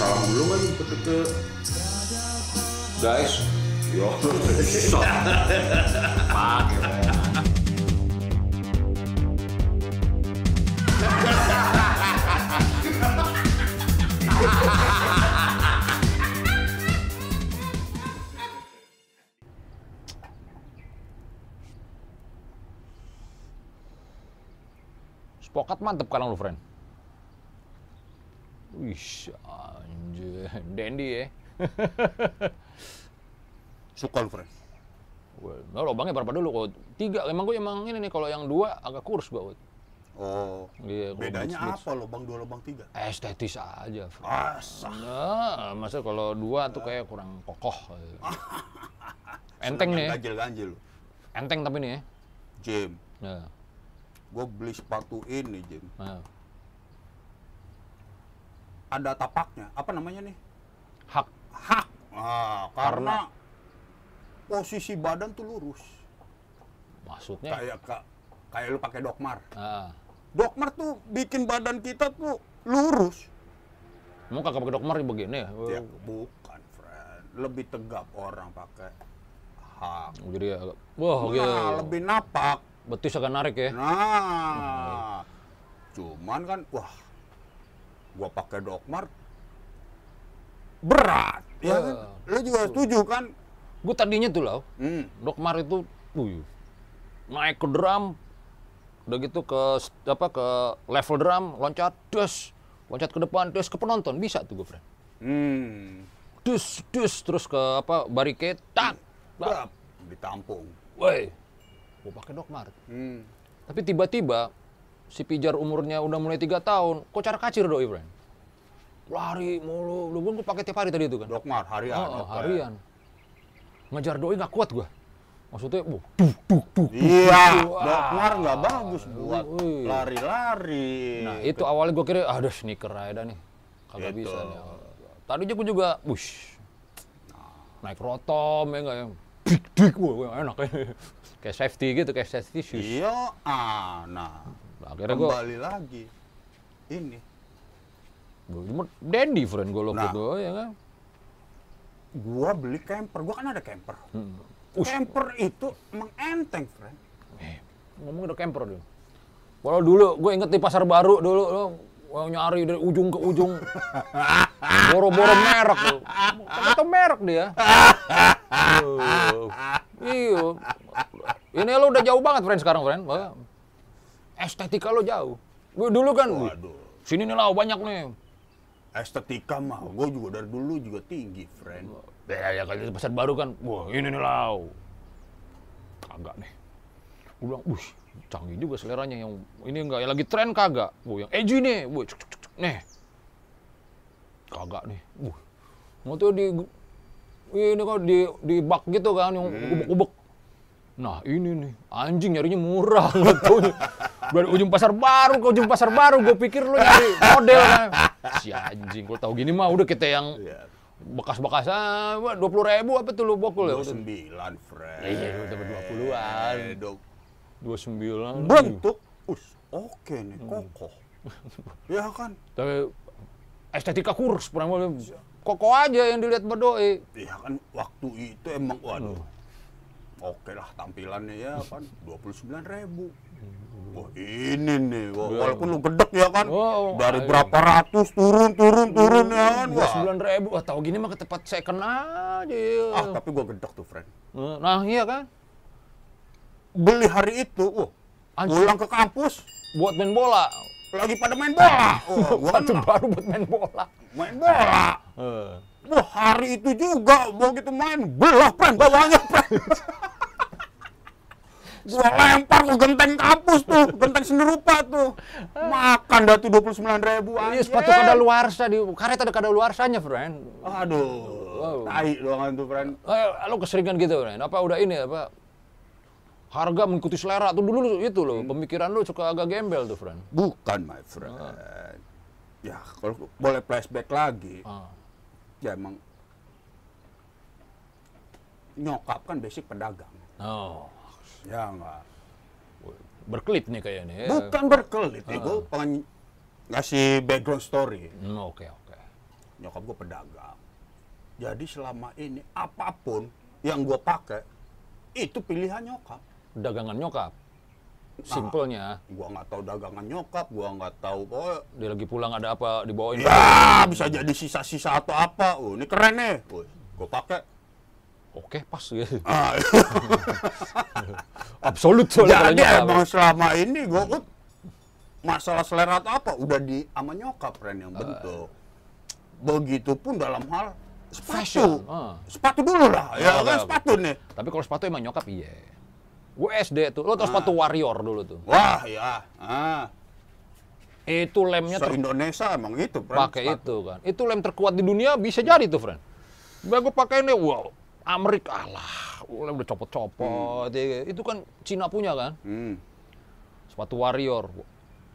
salam dulu kan ke, ke guys. Yo. Spokat mantep kan lu, friend. Wih, anjir. Dandy ya. suka lu Well, nah, lubangnya berapa dulu? Kok tiga? Emang gue emang ini nih kalau yang dua agak kurus gue. oh Iya, bedanya blitz-blitz. apa lubang dua lubang tiga Estetis aja. Friend. asah Nah, masa kalau dua tuh kayak kurang kokoh. Enteng nih, ya. ganjil ganjil lu enteng tapi nih ya. Jim Nah, gue beli sepatu ini Jim nah. Ada tapaknya. Apa namanya nih? Hak. hak. Ah, karena posisi badan tuh lurus. Maksudnya? kayak ka- kayak lu pakai dokmar. Ah. dokmar tuh bikin badan kita tuh lurus. Mau kagak pakai dokmar begini ya? ya bukan friend. Lebih tegap orang pakai hak. Jadi agak, wah nah, lebih napak. Betis agak narik ya. nah. Cuman kan wah gua pakai dokmar berat ya kan lu juga setuju kan Gue tadinya tuh loh, hmm. dokmar itu, wih, naik ke drum, udah gitu ke apa ke level drum, loncat, dus, loncat ke depan, dus ke penonton, bisa tuh gue friend. Hmm. Dus, dus, terus ke apa barricade, tak, tak, Bap, ditampung woi, gue pakai dokmar. hmm. Tapi tiba-tiba si pijar umurnya udah mulai tiga tahun, kok cara kacir doi friend. Lari mulu, lu gue pakai tiap hari tadi itu kan. dokmar harian Oh, ya, Pak. harian. Ngejar doi nggak kuat gua. Maksudnya, wuh, duk, duk, duk. iya dokmar nggak bagus buat lari-lari Nah, itu awalnya gua kira, ada sneaker aja dah nih. Kagak Gitu. bisa nih. Tadinya gua juga, wush, naik rotom ya nggak ya. Dik, dik, enak ya. kayak safety gitu, kayak safety shoes. iya ah nah Nah, akhirnya gua, kembali lagi ini gua cuma dandy friend gua lo Nah. gitu, ya kan. gua beli camper gua kan ada camper Hmm. Ush, camper itu emang enteng friend Eh, ngomong udah camper dulu. Walau dulu gue inget di pasar baru dulu lo nyari dari ujung ke ujung. Boro-boro merek lo. Kata merek dia. Iya. Ini lo udah jauh banget friend sekarang friend. Estetika lo jauh. Gue dulu kan, waduh sini nih lah banyak nih. estetika mah gua juga dari dulu juga tinggi friend Ya, ya kali di pasar baru kan, wah ini nih lau. Kagak nih. Gue bilang, wih canggih juga seleranya yang ini enggak, yang lagi tren kagak. Wah yang edgy nih, wah cuk, cuk, cuk, nih. Kagak nih, wah. Mau tuh di, ini kok di, di bak gitu kan, yang ubek-ubek. Nah ini nih, anjing nyarinya murah nggak tahu. Dari ujung pasar baru ke ujung pasar baru, gue pikir lu nyari model kan. Si anjing, gue tahu gini mah udah kita yang Iya. bekas-bekas ah, dua puluh ribu apa tuh lu bokul ya? dua sembilan friend Iya, iya, udah dua puluhan. Dua sembilan. bentuk us oke nih kokoh ya kan Tapi estetika kurus, pernah koko aja yang dilihat berdoi. ya kan waktu itu emang waduh oke lah tampilannya ya kan dua puluh sembilan ribu Wah ini nih, wah, walaupun lu gedek ya kan, Oh, dari ayo. berapa ratus turun, turun, turun ya kan, Dua wah. sembilan ribu, ah tahu gini mah ke tempat second aja. Ah tapi gua gedek tuh friend. Nah iya kan, Beli hari itu, wah, Anjing. pulang ke kampus, buat main bola. lagi pada main bola. Wah, gua kan baru buat main bola. main bola. Eh. Wah hari itu juga begitu main belah friend bawahnya friend. gua lempar ke genteng kampus tuh, genteng senerupa tuh. Makan dah tuh dua puluh sembilan ribu Iya sepatu kada luarsa di karet ada kada luarsanya, friend. Aduh, Wow. tai doang tuh friend. Eh, lo keseringan gitu, friend. Apa udah ini apa? Harga mengikuti selera tuh dulu lu itu loh, pemikiran lu suka agak gembel tuh, friend. Bukan my friend. Ya kalau boleh flashback lagi, Ah. ya emang nyokap kan basic pedagang. Oh, Ya enggak. berkelit nih kayaknya. ya. Bukan berkelit, ya, gue pengen ngasih background story. Hmm, Oke, oke. nyokap gue pedagang. Jadi selama ini apa pun yang gue pakai itu pilihan nyokap. Dagangan nyokap. Simpelnya, Gua nggak tahu dagangan nyokap, gua nggak tahu pokoknya dia lagi pulang ada apa dibawain. Ya, bisa jadi sisa-sisa atau apa. Oh, ini keren nih. Gue pakai. Oke, pas gitu. Ah, Absolut soalnya jadi emang selama ini gue masalah selera atau apa udah di sama nyokap Ren yang bentuk. Begitupun dalam hal Fashion, sepatu. ah. Sepatu dulu lah, ya Oh, kan oke, sepatu nih. Tapi kalau sepatu emang nyokap iya. Gue SD tuh, lo tau sepatu Warrior dulu tuh. Wah, ya. Ah, Itu lemnya ter- se-Indonesia emang Ren, pakai itu kan. Itu lem terkuat di dunia bisa jadi tuh, friend. Gue gue pakai ini, wow, Amerika lah, udah copot-copot. ya. Itu kan Cina punya kan, Hmm. sepatu Warrior.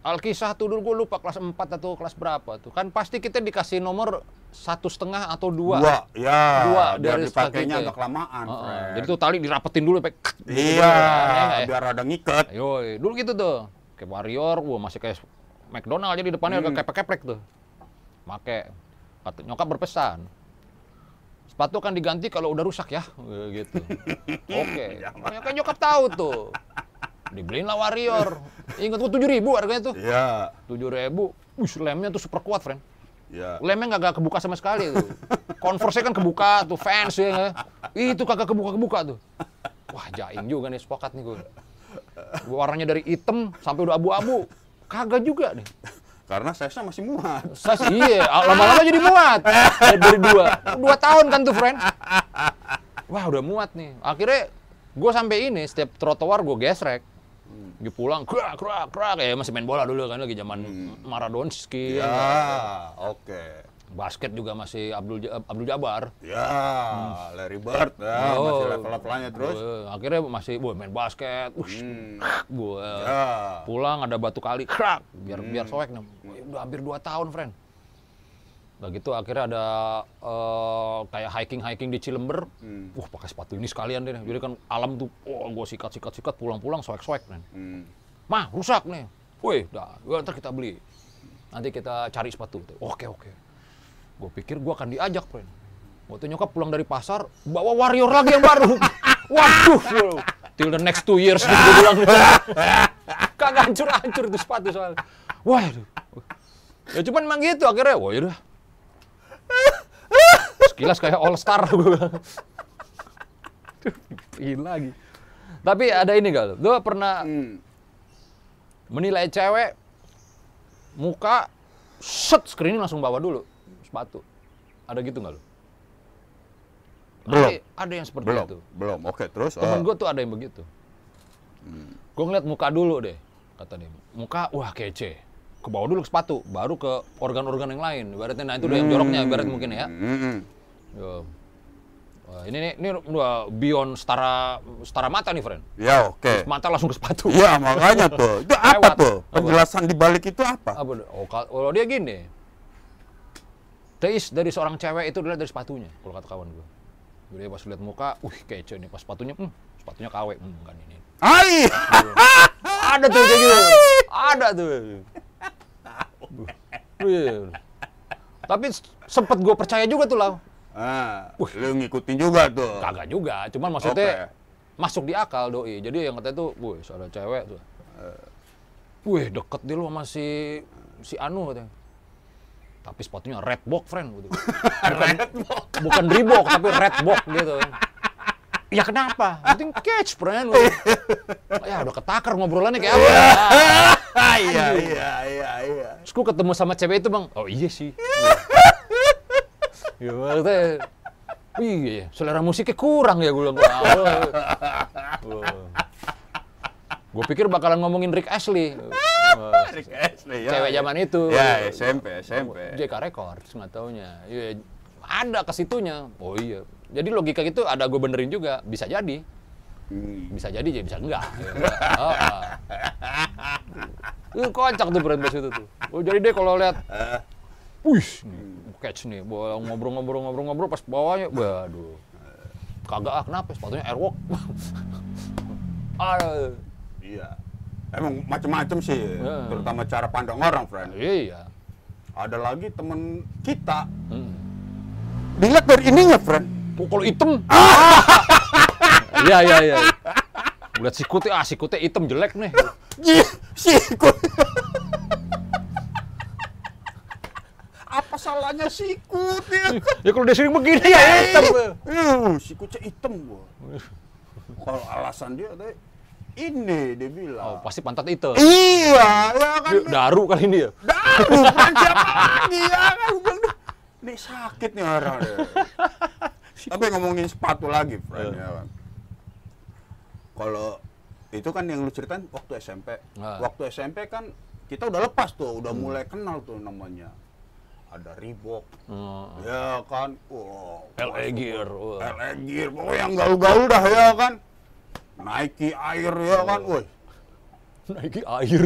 Alkisah tuh dulu gue lupa kelas 4 atau kelas berapa tuh. Kan pasti kita dikasih nomor satu setengah atau dua. Dua, ya. Dua dari dipakainya agak kelamaan, Heeh. Ren. Jadi tuh tali dirapetin dulu sampai gitu Iya, kan, ya ya? biar ada ngikat. Yoi, dulu gitu tuh. Kayak Warrior, wah masih kayak McDonald jadi depannya Hmm. agak keprek-keprek tuh. Make. Kata nyokap berpesan. Sepatu kan diganti kalau udah rusak ya, Eh, gitu. Oke. Ya, Ya, kan nyokap tahu tuh. Dibeliin lah Warrior. Ingat gua tujuh ribu harganya tuh. Iya, Tujuh ribu. Wih, lemnya tuh super kuat, friend. iya. Lemnya nggak kebuka sama sekali tuh. Converse kan kebuka tuh, fans ya. Itu kagak kebuka-kebuka tuh. Wah, jaing juga nih sepakat nih gue. Warnanya dari hitam sampai udah abu-abu. Kagak juga nih. Karena size masih muat. Saya sih, iya, lama-lama jadi muat. Dari, dua. Dua tahun kan tuh, friend. Wah, udah muat nih. Akhirnya gue sampai ini, setiap trotoar gue gesrek. Gue pulang, krak, krak, krak. Ya masih main bola dulu kan, lagi zaman Maradonski. Ya, oke. Basket juga masih Abdul, Abdul Jabar. Ya, Larry Bird, ya, Oh. masih level-levelnya terus. Wah, akhirnya masih wah, main basket. Wush, Hmm. gua Ya, pulang ada batu kali, krak, biar Hmm. biar soek nih. Udah hampir 2 tahun, friend. Udah gitu akhirnya ada eh, kayak hiking-hiking di Cilember. Hmm. Wah, pakai sepatu ini sekalian deh. Jadi kan alam tuh, wah gua sikat-sikat-sikat pulang-pulang soek-soek, friend. hmm. Mah, rusak nih. Wih, dah, ntar kita beli. Nanti kita cari sepatu. Oke, oke. Gue pikir gua akan diajak, friend. Waktu nyokap pulang dari pasar, bawa Warrior lagi yang baru. Waduh, wow. till the next two years, gue bilang. Kagak hancur-hancur itu sepatu soalnya. Waduh. Ya cuman emang gitu akhirnya, wah yaudah. Sekilas kayak All Star gue bilang. Gila lagi. Tapi ada ini gak lu? Lu pernah Hmm. menilai cewek muka set screening langsung bawa dulu sepatu. Ada gitu nggak lu? Belum. Ada, ada yang seperti Belum, itu. belum. Oke, terus. Temen eh, gue tuh ada yang begitu. Gue ngeliat muka dulu deh, kata dia. Muka, wah kece. Ke bawah dulu ke sepatu, baru ke organ-organ yang lain. Ibaratnya, nah itu udah yang joroknya, ibarat mungkin ya. hmm, hmm. Ya. Wah, ini nih, ini udah beyond setara setara mata nih, friend. Ya, oke. Mata langsung ke sepatu. Iya, makanya tuh. Itu apa Lewat. tuh? Penjelasan di balik itu apa? Apa? Oh, kal- kalau dia gini, taste dari seorang cewek itu dilihat dari sepatunya, kalau kata kawan gue. Jadi pas lihat muka, wih kece nih, pas sepatunya, hmm, sepatunya KW, hmm, kan ini. Ai! Ada tuh kayak gitu, ada tuh. Tapi sempet gue percaya juga tuh lah, Ah, lu ngikutin juga tuh. kagak juga, cuman maksudnya Oke. masuk di akal doi. Jadi yang katanya tuh, wih, ada cewek tuh. Wih, deket dia lu sama si si Anu katanya. Tapi sepatunya red box, friend. Gitu. Bukan, bukan Reebok, tapi red box gitu. Ya kenapa? Penting catch, friend. ya udah ketakar ngobrolannya kayak apa. Ah, iya, iya, iya, iya. Terus gue ketemu sama cewek itu bang, oh iya sih. ya maksudnya, iya, selera musiknya kurang ya gue bilang. Gue pikir bakalan ngomongin Rick Ashley. Rick Astley, ya. Cewek zaman itu. Ya, SMP, SMP. JK Records, nggak taunya. Iya, ada ke situnya. Oh iya. Jadi logika gitu ada gue benerin juga. Bisa jadi. Hmm. Bisa jadi, jadi bisa enggak. Ya, oh, oh. Itu kocak tuh brand itu tuh. Oh jadi deh kalau lihat, wih, catch nih, bawa ngobrol-ngobrol-ngobrol-ngobrol pas bawahnya, waduh, kagak ah kenapa? Sepatunya Airwalk. Aduh, Iya. Emang macam-macam sih, Ya. terutama cara pandang orang, friend. iya. ada lagi temen kita Hmm. dilihat dari ininya friend Oh, kalau hitam. Iya, iya, iya. Lihat sikutnya, ah sikutnya hitam jelek nih. Iya, sikut. Apa salahnya sikut ya? Ya kalau dia sering begini ya hitam. Uh, sikutnya hitam gua. Kalau alasan dia tadi ini dia bilang. Oh, pasti pantat hitam. Iya, ya kan. Dia Daru kali ini ya. Daru, kan siapa lagi ya kan? Bilang, "Duh, Ini sakit nih orang. ya." Tapi ngomongin sepatu lagi, friend Iya. ya kan. Kalau itu kan yang lu ceritain waktu SMP. Ah. Waktu SMP kan kita udah lepas tuh, udah mulai kenal tuh namanya. Ada Reebok, Oh, ya kan. Wow. LA masuk Gear. tuh. wah. LA Gear, pokoknya yang gaul-gaul dah ya kan. Nike Air ya kan, Oh. woi. Nike air.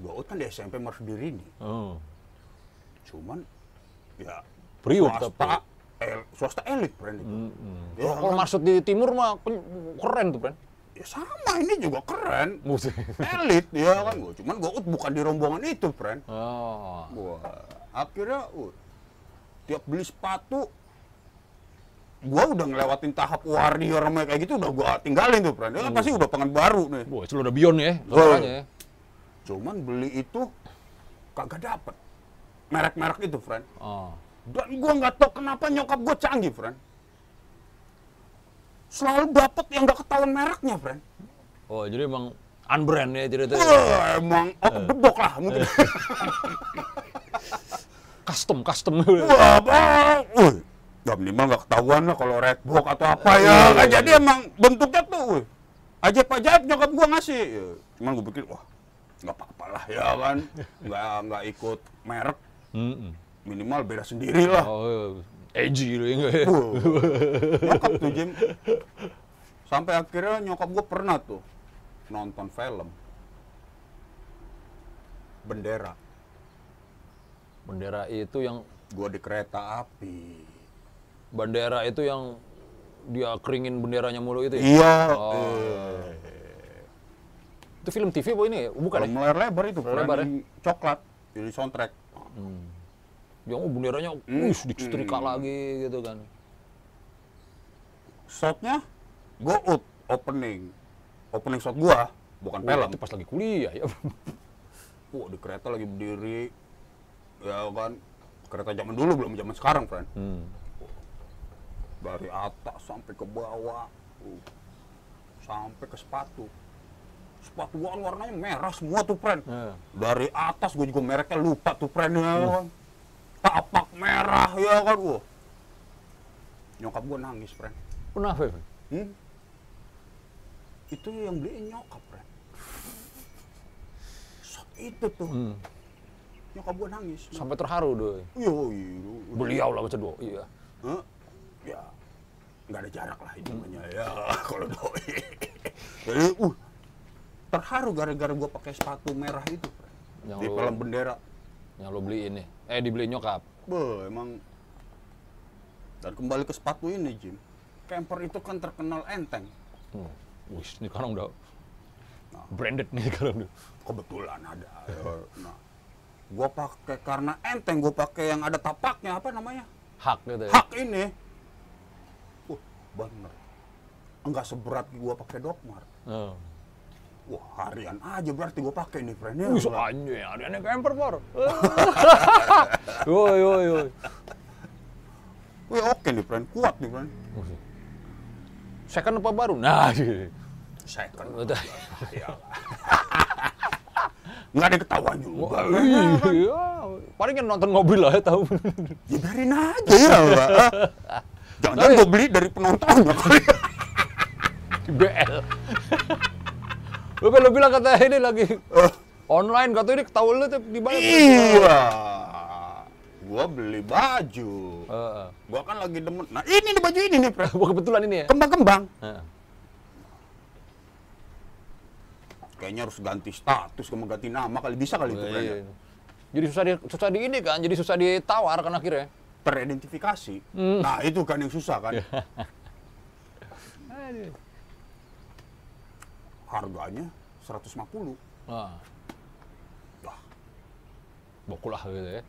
Gua kan di SMP Marsudiri nih. Oh. Cuman ya Priuk swasta, tapi. el, swasta elit brand itu. Mm-mm. Ya, Kalau kan? maksud di timur mah keren tuh, Bren. Ya sama ini juga keren. Elit ya kan gua. Cuman gua ut bukan di rombongan itu, friend. Oh. Gua akhirnya uh, tiap beli sepatu gua udah ngelewatin tahap warrior sama kayak gitu udah gua tinggalin tuh, friend. Ya kan pasti udah pengen baru nih. Wah, itu udah beyond ya, Oh. ya. Cuman beli itu kagak dapet merek-merek itu, friend. Oh. Dan gua nggak tahu kenapa nyokap gua canggih, friend. Selalu dapet yang nggak ketahuan mereknya, friend. Oh, jadi emang unbrand ya ceritanya. Wah, emang otot bedok lah mungkin. Custom, custom. Wah. Wih, ya minimal nggak ketahuan lah kalau redbook atau apa ya. Kan jadi emang bentuknya tuh, wih. Ajaib ajaib nyokap gua ngasih. Ya, cuman gua pikir, wah nggak apa-apa lah ya kan. Nggak nggak ikut merek, minimal beda sendiri lah. Oh, edgy gitu ya ya? Wah, nyokap tuh Jim. Sampai akhirnya nyokap gua pernah tuh nonton film bendera. Bendera itu yang Gua di kereta api. bendera itu yang dia keringin benderanya mulu itu ya? Iya. Oh. eh. Itu film TV apa ini? Bukan Kalau ya? lebar itu, Layar lebar ya? coklat jadi soundtrack. Yang oh, benderanya, Hmm. wih, disetrika lagi gitu kan. Shotnya go out opening, opening shot gua bukan Wah, film. itu pas lagi kuliah ya. Wah di kereta lagi berdiri, ya kan kereta zaman dulu belum zaman sekarang, friend. Hmm. Dari atas sampai ke bawah, uh, sampai ke sepatu. Sepatu gua kan warnanya merah semua tuh, friend. Ya. Dari atas gua juga mereknya lupa tuh, friend ya kan. Tapak merah ya kan, wah. Nyokap gua nangis, friend. Kenapa? ya? Hmm? Itu yang beliin nyokap. Shot itu tuh. Hmm. Nyokap gua nangis. Sampai terharu doi. Iya, iya. udah. Beliau lah baca doa. Iya. Hah? Ya, nggak ada jarak lah itu namanya ya kalau doi. Jadi, uh, terharu gara-gara gua pakai sepatu merah itu. Yang Di lo- film bendera. Yang lo beliin nih. Eh, dibeliin nyokap. Beuh, emang dan kembali ke sepatu ini, Jim. Camper itu kan terkenal enteng. Hmm. Wih, ini sekarang udah Nah. branded nih sekarang. kebetulan ada. Nah, gua pakai karena enteng gua pakai yang ada tapaknya apa namanya? Hak gitu ya. Hak ini. Uh, bener. Enggak seberat gua pakai Dokmar. Oh. Wah, harian aja berarti gua pakai nih, friend. Ya, Wih, anjing, ada yang camper, Por. Woi, woi, woi. Wih, oke nih, friend. Kuat nih, friend. Second apa baru? Nah. Second. Udah. Ya. Nggak ada yang ketahuan juga. Kan? iya. Paling kan nonton mobil lah ya tahu. Ya biarin aja ya, Mbak. Jangan-jangan gua beli dari penontonnya kali. Di BL. Lu kan lu bilang kata ini lagi Eh, online kata ini ketahuan lu tuh di balik. Iya. Gua beli baju. Heeh. Gua kan lagi demen. Nah, ini nih baju ini nih. Wah, kebetulan ini ya. Kembang-kembang. Heeh. Kayaknya harus ganti status, kamu ganti nama kali bisa kali itu, Fred. Iya. Jadi susah di susah di ini kan, jadi susah ditawar kan akhirnya. Teridentifikasi. Hmm. Nah, itu kan yang susah kan. Harganya 150. Nah. Wah, Bokul lah gitu ya.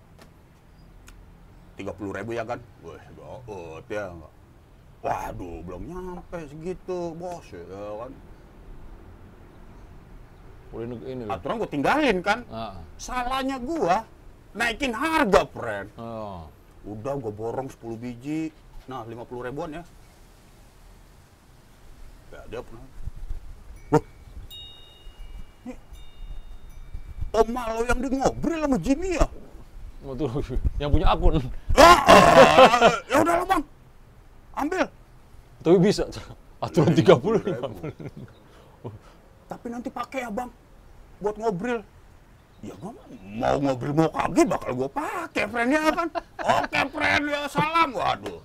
30 ribu ya kan? Wah, gaot ya. Waduh, belum nyampe segitu, bos. Ya kan? Udah ini, ini loh. Aturan gue tinggalin kan. Ah. Salahnya gua naikin harga, friend. Oh. Udah gue borong 10 biji. Nah, 50 ribuan ya. Ya, dia pernah. Wah. Ini Om Malo yang di ngobrol sama Jimmy ya? Tuh yang punya akun. Ah, ah, ya udah lah bang, ambil. Tapi bisa. Aturan 30. Tapi nanti pakai ya bang, buat ngobrol. Ya gua mau ngobrol mau kagak bakal gua pakai friendnya kan. Oke friend ya salam. Waduh,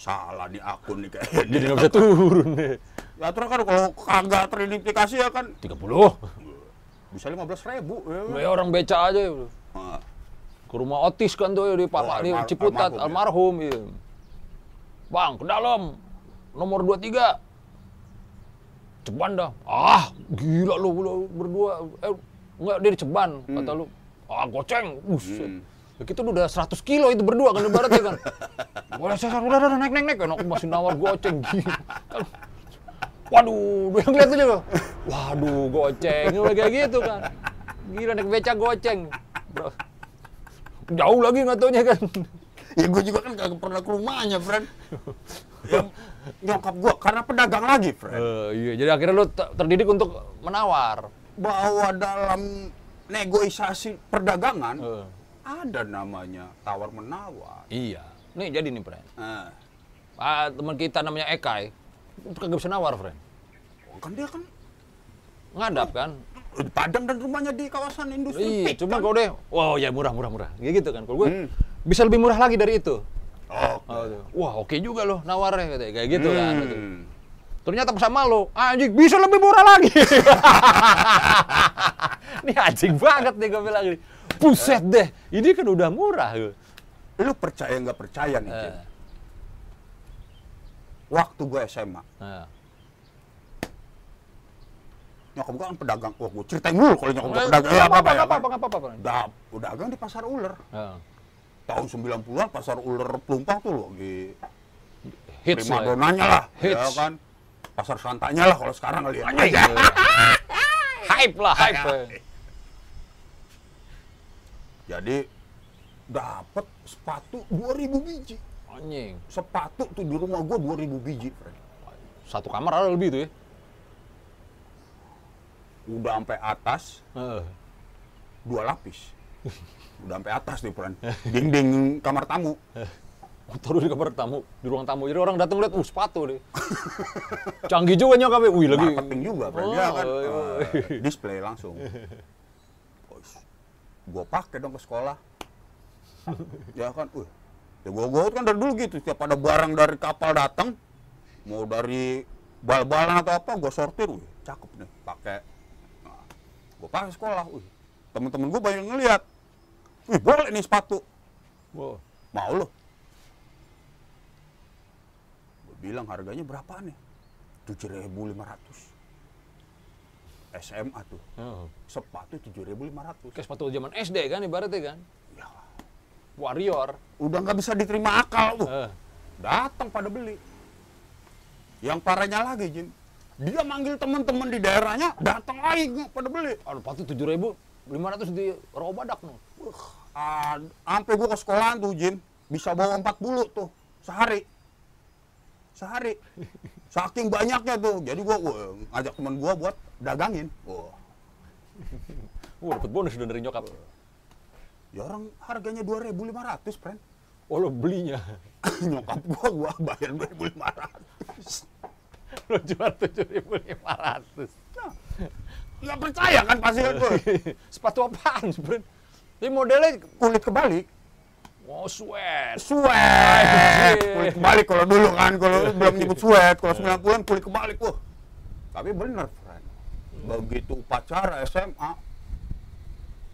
salah nih akun nih kayaknya. Jadi nggak bisa turun deh. Ya terus kan kalau kagak teridentifikasi ya kan 30. bisa 15 ribu. Ya. kan? Ya orang beca aja. ya. Nah, Ke rumah Otis kan tuh di Papa Oh, di Ciputat almarhum, almarhum, iya. Bang, ke dalam. Nomor 23. Ceban dah. Ah, gila lu, lu berdua. Eh, enggak dia di Ceban, kata lu. Ah, goceng. Buset. Hmm. Ya, kita udah 100 kilo itu berdua kan ibaratnya kan. Boleh saya udah, udah, udah naik naik naik. Enak masih nawar goceng. Gila. Waduh, dia ngeliat aja loh. Waduh, goceng. Udah kayak gitu kan. Gila naik beca goceng. Bro. Jauh lagi nggak taunya kan. ya gue juga kan kagak pernah ke rumahnya, friend. Yang nyokap gua karena pedagang lagi, friend. Eh, iya, jadi akhirnya lu te- terdidik untuk menawar. Bahwa dalam negosiasi perdagangan Eh, ada namanya tawar menawar. iya. Nih jadi nih, friend. Nah, Ah, teman kita namanya Ekai. Kagak bisa nawar, friend. kan dia kan Ngadap kan. di Padang dan rumahnya di kawasan industri. Iya, cuma kan? kalau deh, wow ya murah murah murah. Kayak gitu kan. Kalau gue Hmm. bisa lebih murah lagi dari itu. Oh, tuh. Wah, oke juga loh nawarnya katanya. Kayak gitu kan. hmm. gitu. Ternyata sama lo, anjing bisa lebih murah lagi. ini anjing banget nih gue bilang ini. Buset deh, ini kan udah murah. gue. Lu percaya nggak percaya nih, Jim? Eh, Waktu gue SMA, nah. nyokap gue kan pedagang. Wah, gue ceritain dulu kalau nyokap gue Eh, pedagang. Ya, ya, nggak apa apa-apa, nggak apa-apa. Dah, pedagang di pasar ular. Ya. Tahun 90-an pasar ular pelumpang tuh loh, di Hits prima lah. ya. lah, ya Hits. kan. Pasar santanya lah kalau sekarang kali ya. Anjing. hype lah, hype. ya. Jadi dapat sepatu 2000 biji. Anjing. Sepatu tuh di rumah gua 2000 biji. Satu kamar ada lebih tuh ya. Udah sampai atas Eh. dua lapis. Udah sampai atas nih, friend. Dinding kamar tamu. Taruh di kamar tamu, di ruang tamu. Jadi orang datang lihat, uh sepatu deh. Canggih juga nyokapnya. Wih lagi. Marketing juga, friend. Oh, ya kan. iya. Eh, display langsung. Gua pakai dong ke sekolah. ya kan, uh. Ya gua gua kan dari dulu gitu, setiap ada barang dari kapal datang, mau dari bal-balan atau apa, gua sortir, wih, cakep nih, pakai. Nah, gua pakai sekolah, wih. Temen-temen gua banyak ngeliat, wih boleh nih sepatu, Wow. mau lo? Gua bilang harganya berapa nih? 7.500. SMA tuh, Oh. sepatu 7.500. Kayak sepatu zaman SD kan ibaratnya kan. Ya, Warrior. udah nggak bisa diterima akal tuh. Eh. Datang pada beli. Yang parahnya lagi, Jim. Dia manggil teman-teman di daerahnya, datang lagi pada beli. Aduh, sepatu tujuh ribu, lima ratus di Robadak no. Ah, sampai gua ke sekolahan tuh, Jim. Bisa bawa 40 tuh sehari. Sehari. Saking banyaknya tuh. Jadi gua wah, ngajak teman gua buat dagangin. Wah, Wah, dapat bonus udah dari nyokap. ya orang harganya 2.500, friend. Oh, lo belinya. Nyokap gua gua bayar 2.500. lo jual tujuh ribu lima ratus. Nah, nggak percaya kan pasti kan gua. Sepatu apaan sebenarnya? Ini modelnya, Kulit kebalik. oh sweat. Sweat. Anjir. Kulit kebalik kalau dulu kan, kalau belum nyebut sweat, kalau 90-an kulit kebalik wah. Tapi bener, friend. Begitu upacara SMA,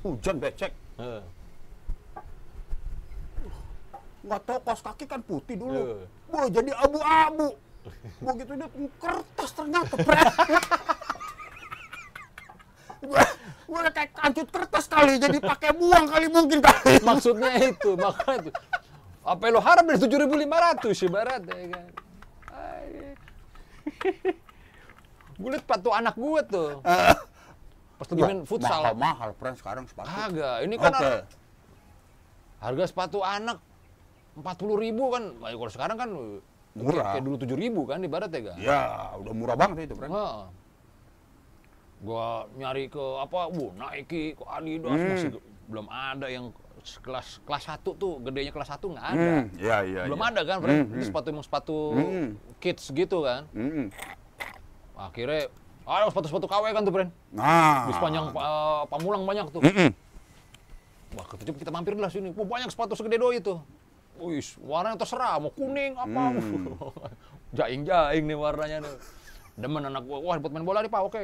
hujan becek. Eh. Nggak tahu kaos kaki kan putih dulu. Iya. Wah, jadi abu-abu. Begitu dia kertas ternyata, friend. Gue udah kayak kancut kertas kali, jadi pakai buang kali mungkin kali. Maksudnya itu, makanya itu. Apa yang lo harap dari 7.500 ibarat ya kan. gue liat sepatu anak gue tuh. Pas lagi main futsal. Mahal-mahal, friend sekarang sepatu. Kagak, ini kan Oke. har- harga sepatu anak 40 ribu kan. Kalau sekarang kan Murah. Kayak dulu 7 ribu kan ibaratnya kan. Ya, udah murah banget itu, friend. Heeh. Gua nyari ke apa, bu Nike, ke Adidas Hmm. masih belum ada yang kelas kelas 1 tuh, gedenya kelas 1 nggak ada. Hmm, iya, iya. belum iya. ada kan? Hmm, hmm. sepatu emang sepatu Hmm. kids gitu kan. Hmm. Akhirnya ada sepatu-sepatu KW kan tuh, Fred. Nah. Di sepanjang uh, Pamulang banyak tuh. Mm-mm. Wah, ketujuh kita mampir lah sini. Wah, banyak sepatu segede doi itu. Wih, warnanya terserah, mau kuning apa. Hmm. Jaing-jaing nih warnanya nih. Demen anak gua, wah buat main bola nih Pak, oke.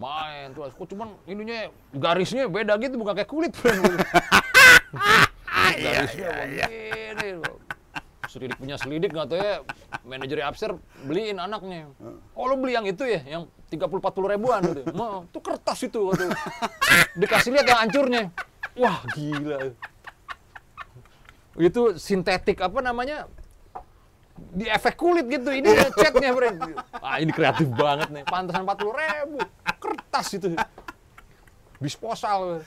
Main terus, kok cuman ininya garisnya beda gitu, bukan kayak kulit. friend. garisnya begini. Selidik punya selidik nggak tahu ya, manajer Upster beliin anaknya. Oh lo beli yang itu ya, yang 30-40 ribuan gitu. Ma, itu kertas itu. Gitu. Dikasih lihat yang hancurnya. Wah gila. Itu sintetik apa namanya? Di efek kulit gitu. Ini catnya, friend. Ah ini kreatif banget nih. Pantasan 40 ribu. Kertas itu. Disposal.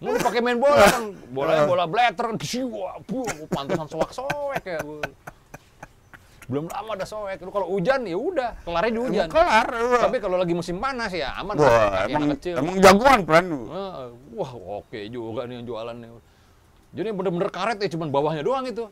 Mau dipakai main bola kan, bolanya bola blatter, wah, buh, pantasan soak-soek ya. Belum lama ada soek. Lu kalau hujan ya udah, kelarnya di hujan. Kelar. iya. Tapi kalau lagi musim panas ya aman. Wah, pakai emang, kecil. emang jagoan. Heeh. wah oke juga nih yang jualannya. Jadi bener-bener karet ya, cuman bawahnya doang itu.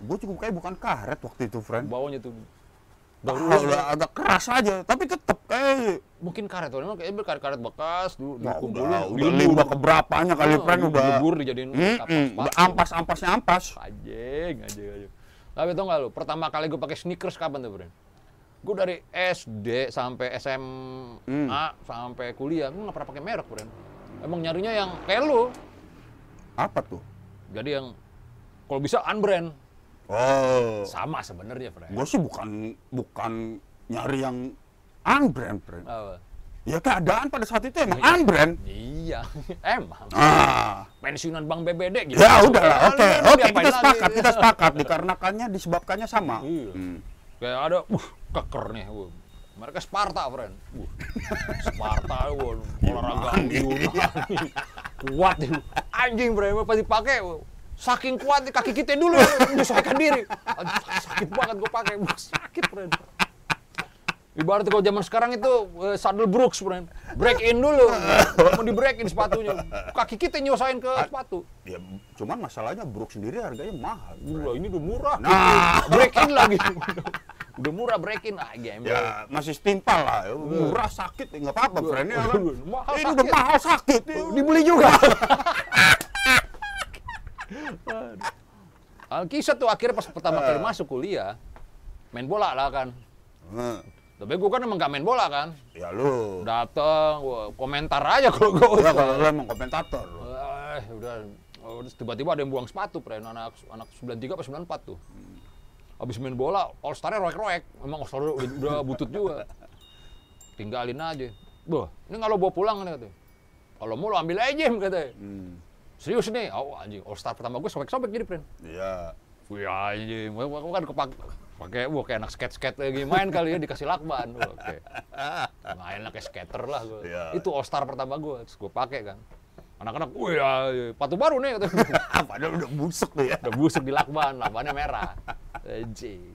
Gue cukup kayak bukan karet waktu itu, friend. Bawahnya tuh. Ah, Daur udah agak keras aja, tapi tetep kayak mungkin karet, memang kayaknya karet-karet bekas dulu Nah, dikumpulin, udah, udah lima keberapanya kali, Ah, friend, udah. dilebur dijadiin tapak udah sepatu. ampas-ampasnya ampas. Anjing, anjing, anjing. Tapi tau gak lu, pertama kali gue pakai sneakers kapan tuh, Bren? Gue dari SD sampai SMA Hmm. sampai kuliah, gue gak pernah pakai merek, Bren. Emang nyarinya yang kayak lu. Apa tuh? Jadi yang kalau bisa unbrand. Oh, Sama sebenarnya, Bren. gue sih bukan bukan nyari yang unbrand, friend. Apa? Ya keadaan pada saat itu emang unbrand. Iya, emang. Ah, Pensiunan Bank BBD gitu. ya udahlah, oke, Lu oke, diapain kita lagi? sepakat, kita sepakat dikarenakannya disebabkannya sama. Iya. Hmm. Kayak ada, uh, keker nih. Uh. Mereka Sparta, friend. Uh. Sparta, uh, olahraga Yunani. Kuat. Anjing, friend. Pas dipakai, uh, saking kuat kaki kita dulu menyesuaikan diri. Aduh, sakit banget gue pakai. Sakit, friend. Ibaratnya kalau zaman sekarang itu uh, saddle brooks, friend. Break in dulu. Mau di break in sepatunya. Kaki kita nyesuaiin ke sepatu. Ya, cuman masalahnya Brook sendiri harganya mahal. Udah, ini udah murah. Nah. break in lagi. udah murah break in. Ah, gembel. Ya masih setimpal lah, murah sakit nggak apa-apa, friend. Ya, kan? Mahal Ini udah mahal sakit. dibeli juga. Alkisah tuh akhirnya pas pertama kali masuk kuliah, main bola lah kan. Tapi gue kan emang gak main bola kan. Ya lu, Dateng, komentar aja kalau gue. ya kalau lu emang komentator. Eh, udah. Oh, tiba-tiba ada yang buang sepatu, pren anak anak 93 apa 94 tuh. Habis main bola, All Star-nya roek-roek. Memang All Star udah, butut juga. Tinggalin aja. Boh, ini kalau bawa pulang nih katanya. Kalau mau lo ambil aja, katanya. Hmm. Serius nih, oh anjing, All Star pertama gue sobek-sobek jadi, Pren. Iya. Wih anjing, gua kan kepak pakai wah kayak anak skate-skate lagi main kali ya dikasih lakban. Oke. Main lah kayak skater lah gua. Iya. Itu All Star pertama gue, terus gue pakai kan. Anak-anak, wih ya, patu baru nih katanya. Padahal udah busuk tuh ya. Udah busuk di lakban, lakbannya merah. Anjing.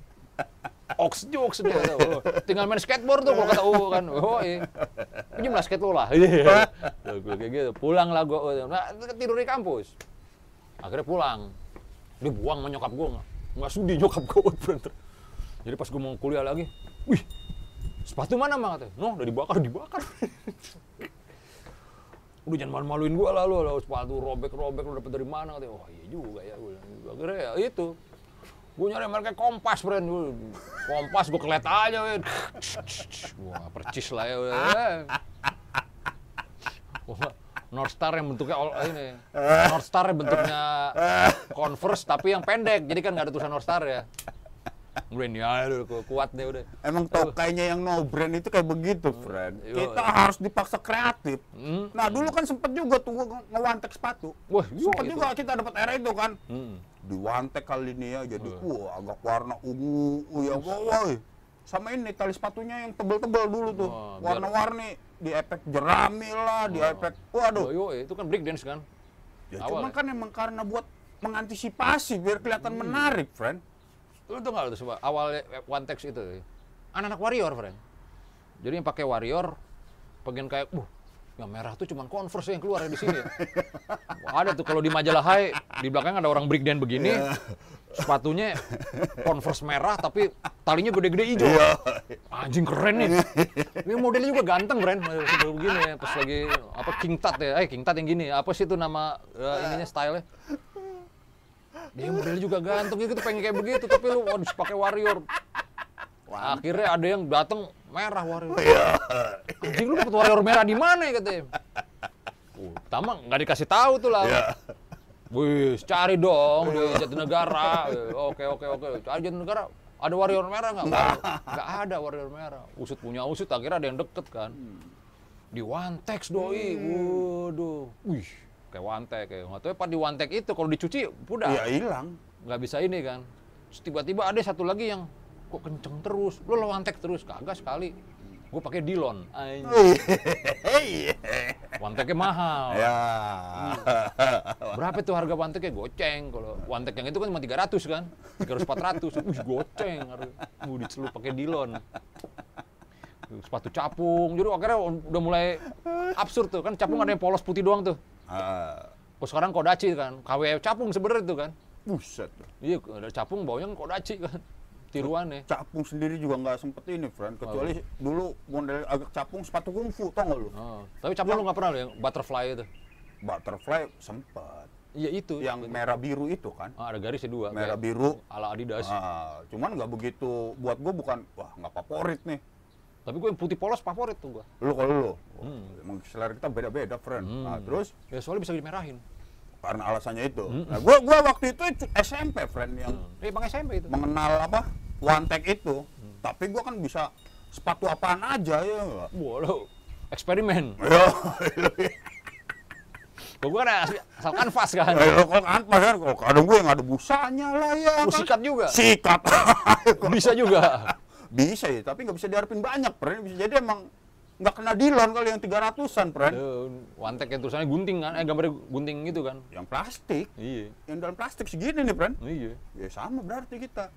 Ox jokes dia tuh. Tinggal main skateboard tuh kalau kata U kan. Oh, iya. Pinjam lah skate lo lah. Iya. Gua kayak gitu. Pulang lah gua. Nah, tidur di kampus. Akhirnya pulang. Dia buang sama nyokap gua. Nggak, sudi nyokap gua bener. Jadi pas gua mau kuliah lagi, wih, sepatu mana mah katanya? No, udah dibakar, dibakar. Udah jangan malu-maluin gua lah lu sepatu robek-robek lu dapet dari mana katanya. Wah iya juga ya. Bilang. Akhirnya ya itu. Gue nyari mereka kompas, friend. Kompas gue kelet aja, weh. Wah, percis lah ya. North Star yang bentuknya all, ini. North Star yang bentuknya Converse tapi yang pendek. Jadi kan nggak ada tulisan North Star ya. Dulu, ku- kuat deh udah. Emang tokainya yang no brand itu kayak begitu, friend. Yo. Kita harus dipaksa kreatif. Hmm. Nah, dulu kan sempet juga tuh ngewantek sepatu. Wah, Sempet itu. juga kita dapat era itu kan. Hmm. Diwantek kali ini ya, jadi wah agak warna ungu, uh, ya woy. Sama ini tali sepatunya yang tebel-tebel dulu tuh. Warna-warni, di efek jerami lah, di efek, waduh. Yo, itu kan break dance kan. Ya, cuma ya. kan emang karena buat mengantisipasi biar kelihatan menarik, friend. Lu tau nggak tuh coba awal one text itu anak-anak warrior, friend. Jadi yang pakai warrior pengen kayak, uh, yang merah tuh cuman converse yang keluar ya di sini. Wah, ada tuh kalau di majalah Hai di belakang ada orang breakdance begini, sepatunya converse merah tapi talinya gede-gede hijau. Anjing keren nih. Ini modelnya juga ganteng, friend. Sebelum begini ya, pas lagi apa King Tut ya, eh King Tut yang gini. Apa sih itu nama eh, ininya style-nya? Dia modelnya juga ganteng gitu pengen kayak begitu tapi lu waduh pakai warrior. Akhirnya ada yang datang merah warrior. Anjing lu dapet warrior merah di mana ya katanya. Uh, pertama nggak dikasih tahu tuh lah. Wih, cari dong di Jatinegara. Oke, oke, oke. Cari Jatinegara. Ada warrior merah nggak? Nggak ada warrior merah. Usut punya usut, akhirnya ada yang deket kan. Di Wantex doi. Waduh. Wih, kayak Wantek. Kayak. Nggak tahu ya, di Wantek itu kalau dicuci udah Ya hilang. nggak bisa ini kan. Tiba-tiba ada satu lagi yang kok kenceng terus. Lu lawan tek terus, kagak sekali. Gue pakai Dilon. Wanteknya mahal. Ya. Berapa tuh harga wanteknya? Goceng. Kalau wantek yang itu kan cuma 300 kan. 300 400. Wih, goceng. Gue dicelup pakai Dilon. Sepatu capung. Jadi akhirnya udah mulai absurd tuh kan capung ada yang polos putih doang tuh. Ah, Kok sekarang kodachi kan. KW capung sebenarnya tuh kan. buset. Iya, ada capung baunya kan kodachi kan. Tiruannya. Capung sendiri juga nggak sempet ini, friend. Kecuali dulu model agak capung sepatu kungfu, tau nggak lu? Oh, tapi capung lu nggak pernah lo yang butterfly itu? Butterfly sempet. Iya itu. Yang merah biru itu kan. Ah, ada garisnya dua. Merah biru. Ala Adidas. Ah, cuman nggak begitu. Buat gue bukan, wah nggak favorit nih. Tapi gue yang putih polos favorit tuh gua. Lu kalau lu, Hmm. emang selera kita beda-beda, friend. Nah, terus Ya soalnya bisa dimerahin. karena alasannya itu. Hmm. Nah, gua gua waktu itu SMP, friend, yang Eh, bang SMP itu. mengenal apa one tag itu. Tapi gua kan bisa sepatu apaan aja ya. Wah, lo eksperimen. Ya, Kok gue kan asal kanvas kan. ya, kalau kan pas kan, kalau kadang gue yang ada busanya lah ya. Lu kan. sikat juga. Sikat. Bisa juga. bisa ya, tapi nggak bisa diharapin banyak, friend. Bisa jadi emang nggak kena dilon kali yang 300-an, friend. Eh, Wantek yang tulisannya gunting kan. Eh, gambarnya gunting gitu kan. Yang plastik, Iya. yang dalam plastik segini nih, friend. Iya. Ya sama berarti kita.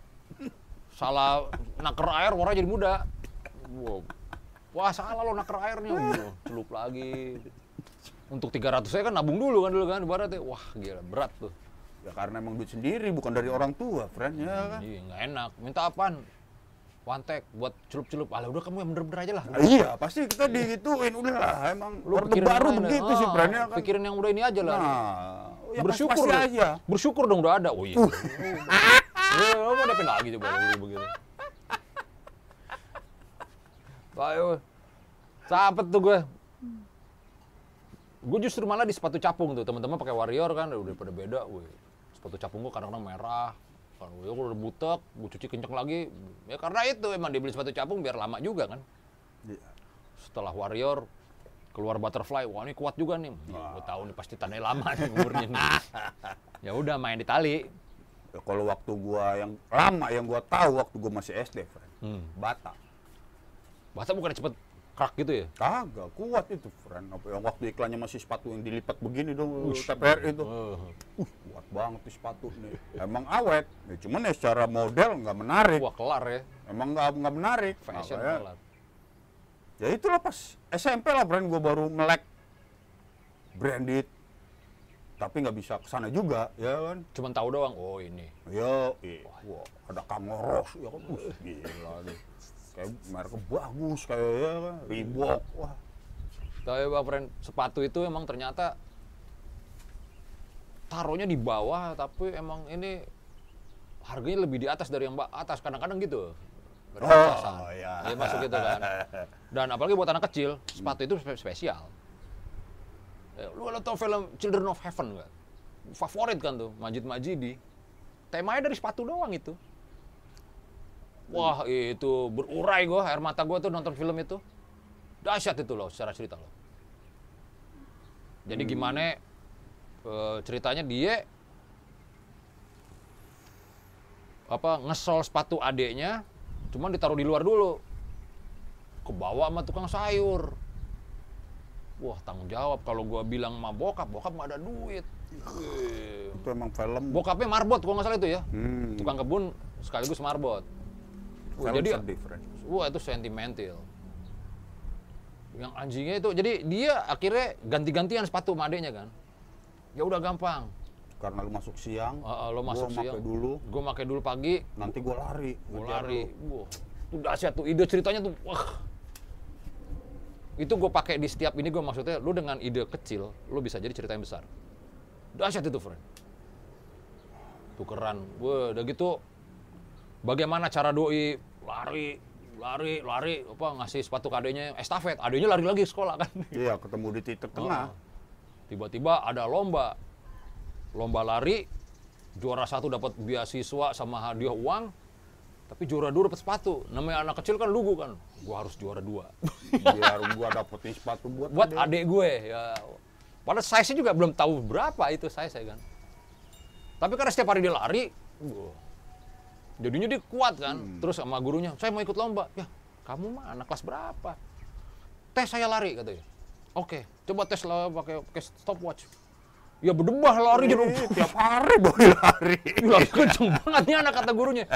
Salah naker air warna jadi muda. Wow. Wah, salah lo naker airnya. Wah, celup lagi. Untuk 300 saya kan nabung dulu kan dulu kan ibaratnya. Wah, gila berat tuh. Ya karena emang duit sendiri, bukan dari orang tua, friend. Ya kan? Iya, nggak enak. Minta apaan? Wantek buat celup-celup. Alah udah kamu yang bener-bener aja lah. Nah, iya, pasti kita digituin udah lah. Emang Lu orde baru begitu ah, sih. Ya kan? Pikirin yang udah ini aja lah. Nah, yang bersyukur pasti aja. Bersyukur dong udah ada. Oh iya. Ya, lo mau dapet lagi coba begitu. Ayo. Sapet tuh gue. Gue justru malah di sepatu capung tuh. Teman-teman pakai warrior kan udah pada beda. Weh. Sepatu capung gue kadang-kadang merah. Kan gue udah butek, gue cuci kenceng lagi. Ya karena itu emang dibeli sepatu capung biar lama juga kan. Iya. Setelah warrior keluar butterfly, wah ini kuat juga nih. Ya, gue tahu nih pasti tandanya lama nih umurnya nih. ya udah main di tali. Ya, kalau waktu gua yang lama yang gua tahu waktu gua masih SD, friend. Hmm. Bata. Bata bukan cepet krak gitu ya? Kagak, kuat itu, friend. Apa yang waktu iklannya masih sepatu yang dilipat begini dong, TPR itu. Eh, Uh, kuat banget tuh sepatu nih. Emang awet. Ya, cuman ya secara model nggak menarik. wah kelar ya, Emang nggak nggak menarik. fashion Makanya, kelar. ya itulah pas SMP lah brand gue baru melek branded tapi nggak bisa ke sana juga ya kan Cuman tahu doang, oh ini. ya eh, wah ada Kangoros ya kan uh, gila nih kayak mereknya bagus kayak ya kan Reebok wah Tapi bang friend, sepatu itu emang ternyata taruhnya di bawah, tapi emang ini harganya lebih di atas dari yang ba- atas. Kadang-kadang gitu. Dari Oh, iya. Ya, masuk gitu kan. Dan apalagi buat anak kecil, sepatu itu spe- spesial. Ya, lu kalau tau film Children of Heaven nggak? Favorit kan tuh, Majid Majidi. Temanya dari sepatu doang itu. Wah itu berurai gue, air mata gue tuh nonton film itu. Dahsyat itu loh secara cerita loh. Jadi gimana eh, ceritanya dia apa ngesol sepatu adeknya, cuman ditaruh di luar dulu. Kebawa sama tukang sayur. Wah tanggung jawab kalau gua bilang sama bokap, bokap nggak ada duit. Itu emang film. Bokapnya marbot kalau nggak salah itu ya. Hmm. Tukang kebun sekaligus marbot. Wah, jadi. Wah itu sentimental. Yang anjingnya itu, jadi dia akhirnya ganti-gantian sepatu sama adeknya kan. Ya udah gampang. Karena lu masuk siang, Ah, ah, lo gua masuk pakai siang. dulu, Gue pakai dulu pagi, nanti gua lari. gue lari. Wah, itu dahsyat tuh. Ide ceritanya tuh, wah. Itu gue pakai di setiap ini gue maksudnya, lu dengan ide kecil, lu bisa jadi cerita yang besar. Dahsyat itu, friend. Tukeran. Wah, udah gitu, bagaimana cara doi lari, lari, lari, apa ngasih sepatu ke adeknya, estafet. Adeknya lari lagi ke sekolah kan. Iya, ketemu di titik tengah. Oh. Tiba-tiba ada lomba. Lomba lari, juara satu dapat beasiswa sama hadiah uang, tapi juara dua dapat sepatu. Namanya anak kecil kan lugu kan. Gua harus juara dua. Biar gua dapetin sepatu buat Buat adek. adik gue ya. Padahal size-nya juga belum tahu berapa itu size saya kan. Tapi karena setiap hari dia lari, jadinya dia kuat kan. Terus sama gurunya, saya mau ikut lomba. Ya, kamu mah anak kelas berapa? Tes saya lari katanya. Oke, coba tes lah pakai pakai stopwatch. Ya berdebah lari jadi tiap hari boy lari. Gila, kenceng banget nih anak kata gurunya.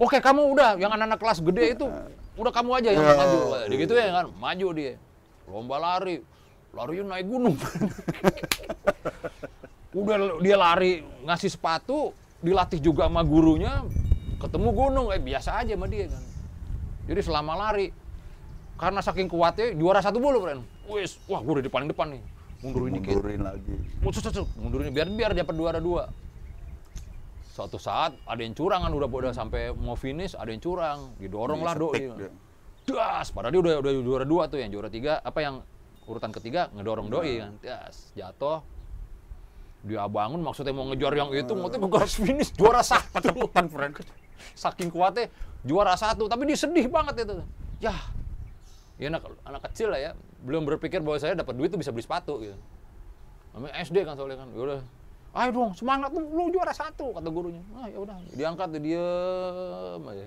Oke, kamu udah yang anak-anak kelas gede itu udah kamu aja yang Ya. maju. Dia gitu ya kan, maju dia. Lomba lari. Larinya naik gunung. udah dia lari ngasih sepatu, dilatih juga sama gurunya, ketemu gunung eh biasa aja sama dia kan. Jadi selama lari karena saking kuatnya juara satu mulu, friend. Wis, wah gue udah di paling depan nih. Mundurin dikit. Mundurin lagi. Mundur, mundur, mundurin biar biar dapat dua ada dua. Suatu saat ada yang curang kan udah udah sampai mau finish ada yang curang didorong lah doi. dia. Das, padahal dia udah udah juara dua tuh yang juara tiga apa yang urutan ketiga ngedorong doi kan. Das, jatuh. Dia bangun maksudnya mau ngejar yang itu, maksudnya ke garis finish juara satu. Keteputan, friend. Saking kuatnya juara satu, tapi dia sedih banget itu. Ya, ya anak, anak kecil lah ya, belum berpikir bahwa saya dapat duit tuh bisa beli sepatu gitu. Namanya SD kan soalnya kan, yaudah. Ayo dong, semangat lu, lu juara satu kata gurunya. Ah ya udah, diangkat dia diem aja.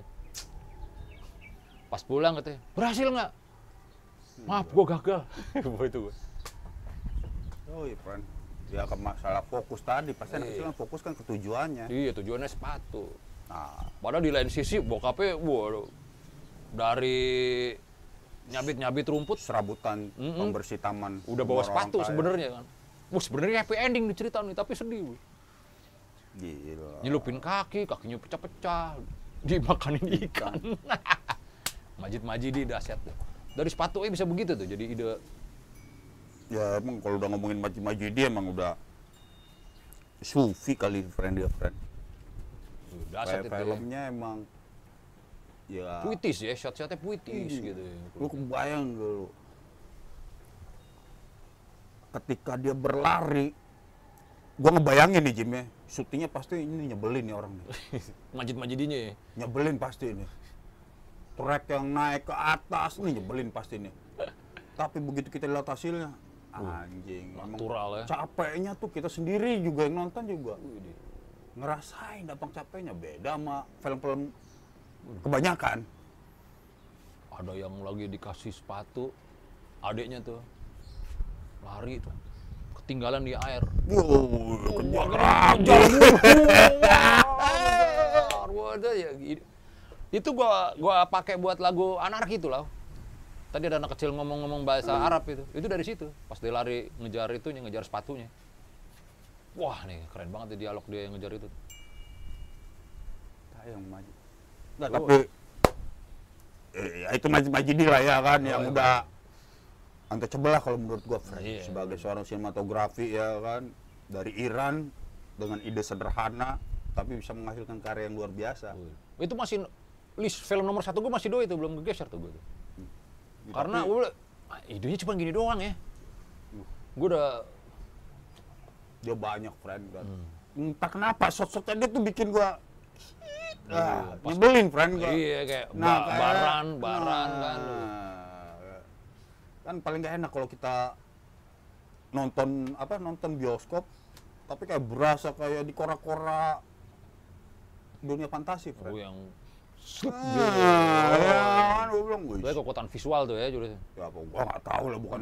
Pas pulang katanya, berhasil nggak? Maaf, gua gagal. Gua itu gua. Oh iya, friend. Ya ke masalah fokus tadi, pasti anak Iya. kecil kan fokus kan ke tujuannya. Iya, tujuannya sepatu. Nah, Padahal di lain sisi bokapnya, waduh, dari nyabit-nyabit rumput serabutan Mm-mm. pembersih taman. udah bawa sepatu sebenarnya kan. Wah sebenarnya happy ending di cerita nih, tapi sedih. Bu. Gila. Nyelupin kaki, kakinya pecah-pecah, dimakanin ikan. Majid Majidi dahsyat tuh. Dari sepatu eh bisa begitu tuh, jadi ide Ya emang kalau udah ngomongin maju-maju dia emang udah sufi kali friend dia friend. Kayak itu. ya. filmnya emang ya Puitis ya, shot-shotnya puitis Iya. gitu. ya. lu kebayang gak lu ketika dia berlari gua ngebayangin nih Jim ya syutingnya pasti ini nyebelin nih orang nih Majid Majidinya ya. nyebelin pasti ini trek yang naik ke atas nih nyebelin pasti nih tapi begitu kita lihat hasilnya anjing natural ya. capeknya tuh kita sendiri juga yang nonton juga ngerasain dampak capeknya beda sama film-film kebanyakan Ada yang lagi dikasih sepatu, adiknya tuh lari tuh, ketinggalan di air. wow ya. Itu gua gua pakai buat lagu anarki itu lah. Tadi ada anak kecil ngomong-ngomong bahasa Arab itu. Itu dari situ. Pas dia lari ngejar itu, ngejar sepatunya. Wah nih keren banget ya dialog dia yang ngejar itu. yang maju nggak tapi eh, ya itu maju maju lah ya kan yang iya. udah untouchable lah kalau menurut gua Fred. Iya. sebagai seorang sinematografi ya kan dari Iran dengan ide sederhana tapi bisa menghasilkan karya yang luar biasa Itu masih list film nomor satu gue masih doi itu belum gegeser tuh gue. tuh. Karena Tapi- gue ah, idenya cuma gini doang ya. Gue udah dia banyak friend kan Hmm. entah kenapa shot-shotnya dia tuh bikin gua Ah, pas- nyebelin, friend. gua. Iya kayak Nah, ba- kayak- baran, baran nah, kan. Kan paling gak enak kalau kita nonton apa nonton bioskop tapi kayak berasa kayak di kora-kora dunia fantasi, Oh, friend. yang slup Ah, gitu. ya kan, gua bilang, "Wih, Sebenarnya kekuatan visual tuh ya, jadi ya apa gua nggak tahu lah bukan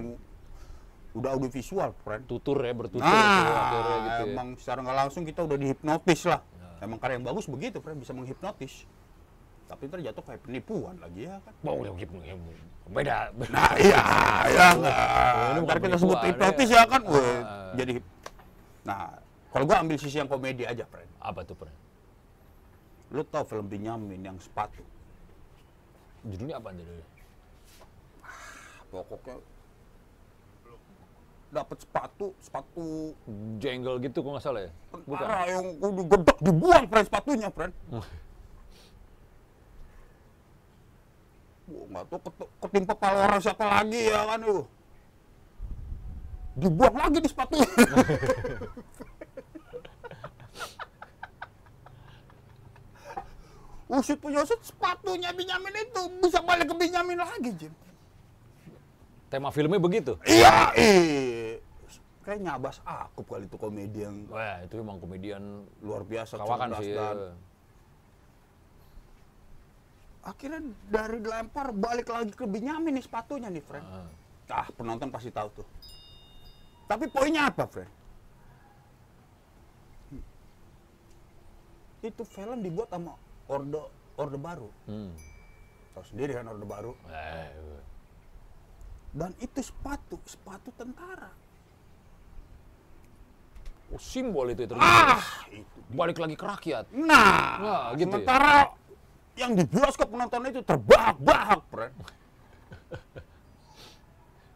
udah audio visual, friend. tutur ya, bertutur tuh akhirnya Nah, gitu ya. emang secara nggak langsung kita udah dihipnotis lah. Emang karya yang bagus begitu, friend, bisa menghipnotis. Tapi ntar jatuh kayak penipuan lagi ya kan. Wow, ya, gitu, ya, beda. Nah iya, ya ini nggak. bukan Ntar kita sebut penipuan, hipnotis ya. ya kan, weh, Ah. jadi. Nah, kalau gua ambil sisi yang komedi aja, friend. Apa tuh, Pren? Lu tau film Benyamin yang sepatu? Judulnya apa judulnya? Pokoknya dapat sepatu, sepatu Jengle gitu kok nggak salah ya? Bukan. tentara yang udah gedek dibuang, friend, sepatunya, friend. Wah, nggak tahu ket- ketimpa kepala orang siapa lagi ya kan itu. Dibuang lagi di sepatunya. Usut punya usut sepatunya Benyamin itu bisa balik ke Benyamin lagi, Jim. Tema filmnya begitu? Iya, eh. Kayaknya Abbas Akub kali itu komedi yang Wah, itu emang komedian luar biasa kawakan sih. dan ya. akhirnya dari dilempar balik lagi ke Benyamin nih sepatunya nih, friend. Ah. Ah, penonton pasti tahu tuh. Tapi poinnya apa, friend? Hmm. Itu film dibuat sama Orde Orde Baru. Hmm. Tahu sendiri kan Orde Baru. Eh, Dan itu sepatu, sepatu tentara. oh, simbol itu ternyata. Ah, itu. Balik lagi ke rakyat. Nah, Wah, gitu ya? sementara yang di bioskop penonton itu terbahak-bahak.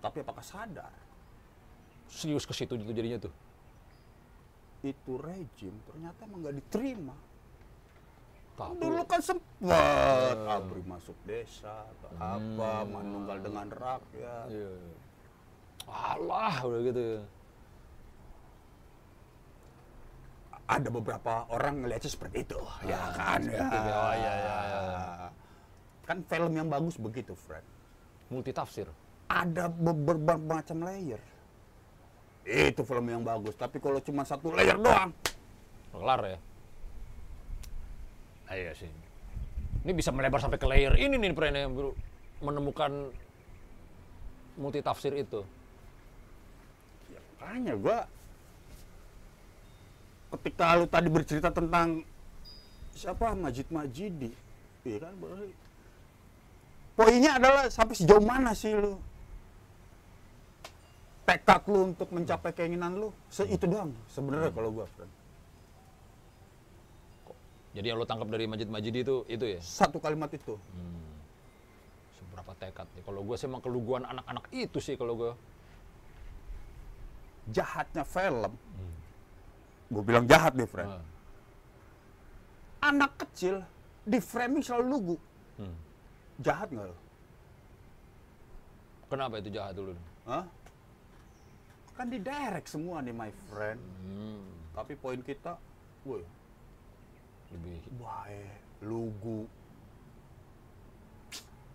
Tapi apakah sadar Serius ke situ jadinya tuh. itu rejim ternyata emang nggak diterima. Tapi Dulu kan sempat abri masuk desa atau apa, manunggal dengan rakyat. Iya. Alah, udah gitu. ya. Ada beberapa orang ngelihatnya seperti itu, ya kan? Ya. Oh, iya, iya, iya. Kan film yang bagus begitu, friend. Multi tafsir. ada beberapa macam layer. Itu film yang bagus, tapi kalau cuma satu layer doang, Kelar ya. Iya sih. Ini bisa melebar sampai ke layer ini nih Pren yang menemukan multi tafsir itu. ya makanya gua ketika lu tadi bercerita tentang siapa Majid Majidi, iya kan? berarti Poinnya adalah sampai sejauh mana sih lu tekad lu untuk mencapai keinginan lu, se itu doang sebenarnya kalau gua. friend. Jadi yang lo tangkap dari Majid Majidi itu itu ya. Satu kalimat itu. Seberapa tekad nih. Kalau gue sih emang keluguan anak-anak itu sih kalau gue. Jahatnya film. Gue bilang jahat deh, friend. Ah. anak kecil di framing selalu lugu. Hmm. Jahat nggak lo? Kenapa itu jahat dulu? Hah? Kan di direct semua nih my friend. Hmm, Tapi poin kita, woi, lebih baik, lugu.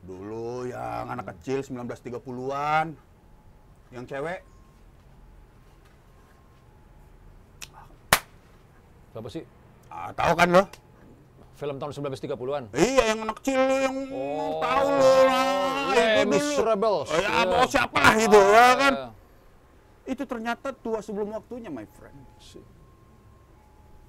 Dulu yang anak kecil 1930-an, yang cewek, Siapa sih? ah, tahu kan lo? Film tahun 1930-an. Iya, yang anak kecil yang Oh, tahu lo lah. Itu dulu. Miserables. Oh, ya, Iya. mau siapa lah gitu, ya kan? Ah, Itu ternyata tua sebelum waktunya, my friend.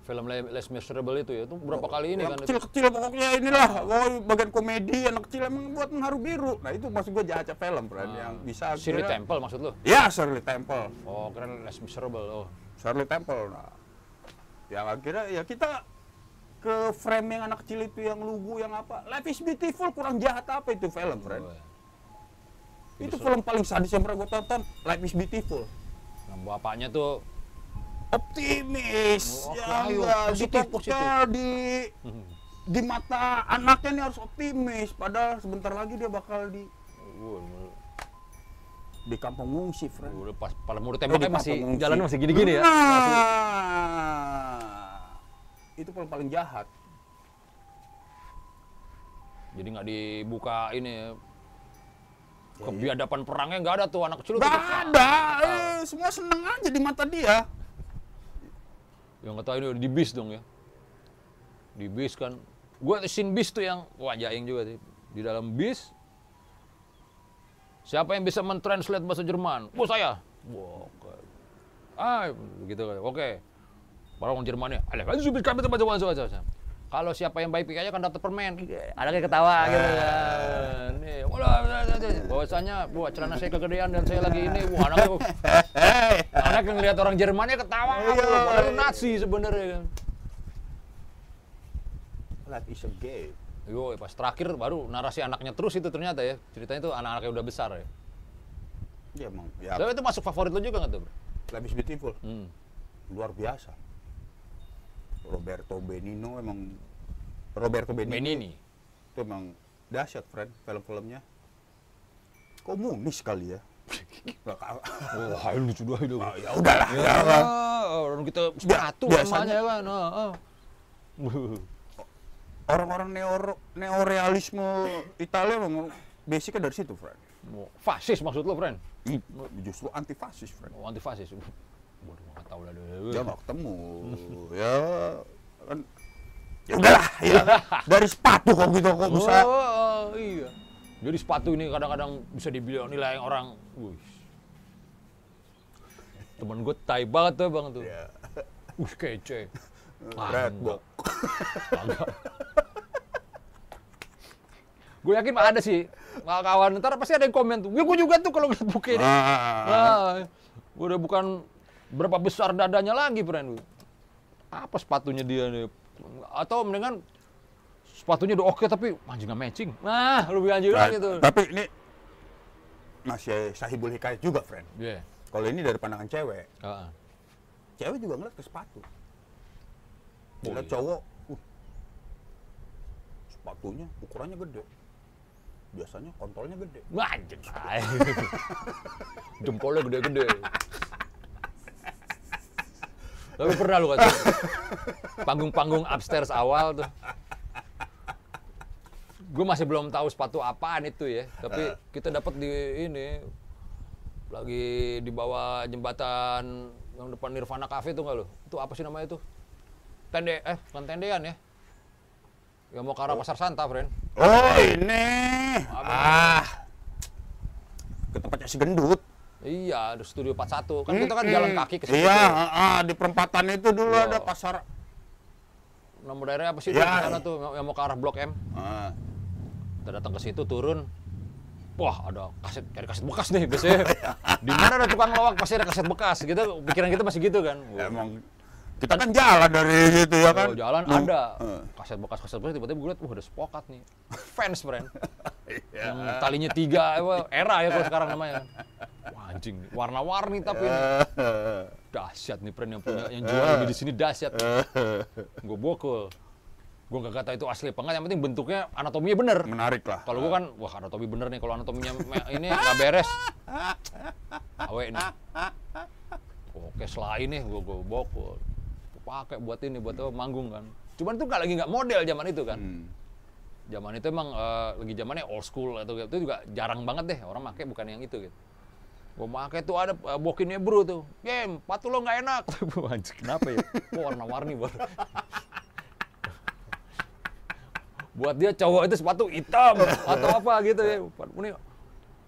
Film Le- Les Miserables itu ya, itu berapa kali ini yang kan? itu? kecil-kecil pokoknya inilah oh, bagian komedi anak kecil emang buat mengharu biru nah itu maksud gue jahatnya film friend yang bisa Ah. Shirley kira- Temple maksud lo? ya Shirley Temple Oh, keren Les Miserables. Oh. Shirley Temple nah yang akhirnya ya kita ke frame yang anak kecil itu yang lugu yang apa Life is Beautiful kurang jahat apa itu film friend Oh, ya. itu film paling sadis yang pernah gue tonton Life is Beautiful Nah, bapaknya tuh optimis. Oh, ya ayo, enggak positif, dipokoknya di di mata anaknya nih harus optimis. Padahal sebentar lagi dia bakal di di kampung ngungsi friend. Udah pas pada murid tembok di masih jalan masih gini-gini ya. Nah, Masih. Itu paling paling jahat. Jadi nggak dibuka ini ke biadaban perangnya nggak ada tuh anak kecil. Nggak ada, eh, semua seneng aja di mata dia. Yang kata ini di bis dong ya. Di bis kan. Gue scene bis tuh yang wah jaing juga sih. Di dalam bis Siapa yang bisa mentranslate bahasa Jerman? Oh saya. Wah, oke. Ah, begitu. Oke. Baru orang Jermannya, ada kan supir kami tempat jauh Kalau siapa yang baik pikirnya kan dapat permen. Ada kayak ketawa gitu kan. Nih, bahwasanya, buat celana saya kegedean dan saya lagi ini, wah anaknya, anak yang lihat orang Jermannya ketawa, padahal Nazi sebenarnya kan. Life is a game. Yo, pas terakhir baru narasi anaknya terus itu ternyata ya. Ceritanya itu anak-anaknya udah besar ya. Ya emang, ya Tapi itu masuk favorit lo juga nggak tuh, bro? Life is beautiful. Hmm. Luar biasa. Roberto Benino emang Roberto Benino Benini. itu emang dahsyat, friend, film-filmnya. Komunis kali ya. Wah, ini lucu dah itu. Ah, ya udahlah. Ya, Ya, orang kita biasanya- namanya kan. ah, ah. Orang-orang neo neorealisme Italia memang basicnya dari situ, friend. Fasis maksud lo, friend? Justru anti fasis, friend. Oh, anti fasis. Waduh, nggak tahu lah deh. Dia nggak ketemu. ya kan. Ya udahlah, ya. Dari sepatu kok gitu kok bisa. Oh, oh, iya. Jadi sepatu ini kadang-kadang bisa dibilang nilai orang. Wih. Temen gue tai banget tuh bang tuh. Ya. Wih kece. Ah, Red enggak. gue yakin ada sih kawan ntar pasti ada yang komen tuh. Ya gue juga tuh kalau ngeliat buku ini. Ah, Nah, udah bukan berapa besar dadanya lagi, friend. Apa sepatunya dia nih? Atau mendingan sepatunya udah oke tapi anjing nggak matching. Nah, lebih anjing Nah, lagi tuh. Tapi ini masih sahibul hikayat juga, friend. Iya. Kalau ini dari pandangan cewek, Heeh. cewek juga ngeliat ke sepatu. Oh, Lihat iya. cowok, uh, sepatunya ukurannya gede. Biasanya kontolnya gede. Wah, anjing. Jempolnya gede-gede. Tapi pernah lu kan panggung-panggung upstairs awal tuh. Gue masih belum tahu sepatu apaan itu ya. Tapi kita dapat di ini lagi di bawah jembatan yang depan Nirvana Cafe tuh nggak lo? Itu apa sih namanya itu? Tende, eh bukan tendean ya? Yang mau ke arah Pasar Santa, friend. Oh ini, ah, ke tempatnya si gendut. Iya, di Studio 41. Kan kita kan jalan kaki ke situ. Iya, di perempatan itu dulu Iya. ada pasar. Nama daerahnya apa sih? Ya. Di sana tuh yang mau ke arah Blok M. Ah, Kita datang ke situ turun. Wah, ada kaset, cari kaset bekas nih biasanya. Di mana ada tukang lawak pasti ada kaset bekas gitu. Pikiran kita masih gitu kan. ya emang kita kan jalan dari situ ya kan. Oh, jalan Nah, ada kaset bekas kaset bekas tiba-tiba gue liat wah ada spokat nih fans friend Iya. yang talinya tiga era ya kalau sekarang namanya wah anjing warna-warni tapi ini. Dahsyat nih friend yang punya yang jual lebih di sini dahsyat gue bokul gue gak kata itu asli apa yang penting bentuknya anatominya bener Menarik lah. kalau gue kan wah anatomi bener nih kalau anatominya ini nggak beres awe nih oke selain nih gue gue bokul pakai buat ini buat apa manggung kan cuman itu nggak lagi nggak model zaman itu kan Hmm. zaman itu emang eh, lagi zamannya old school atau gitu. itu juga jarang banget deh orang pakai bukan yang itu gitu gue pakai tuh ada eh, bokinnya bro tuh. Game patu lo nggak enak. Anjir kenapa ya? Kok warna-warni baru buat dia cowok itu sepatu hitam atau apa gitu ya. Ini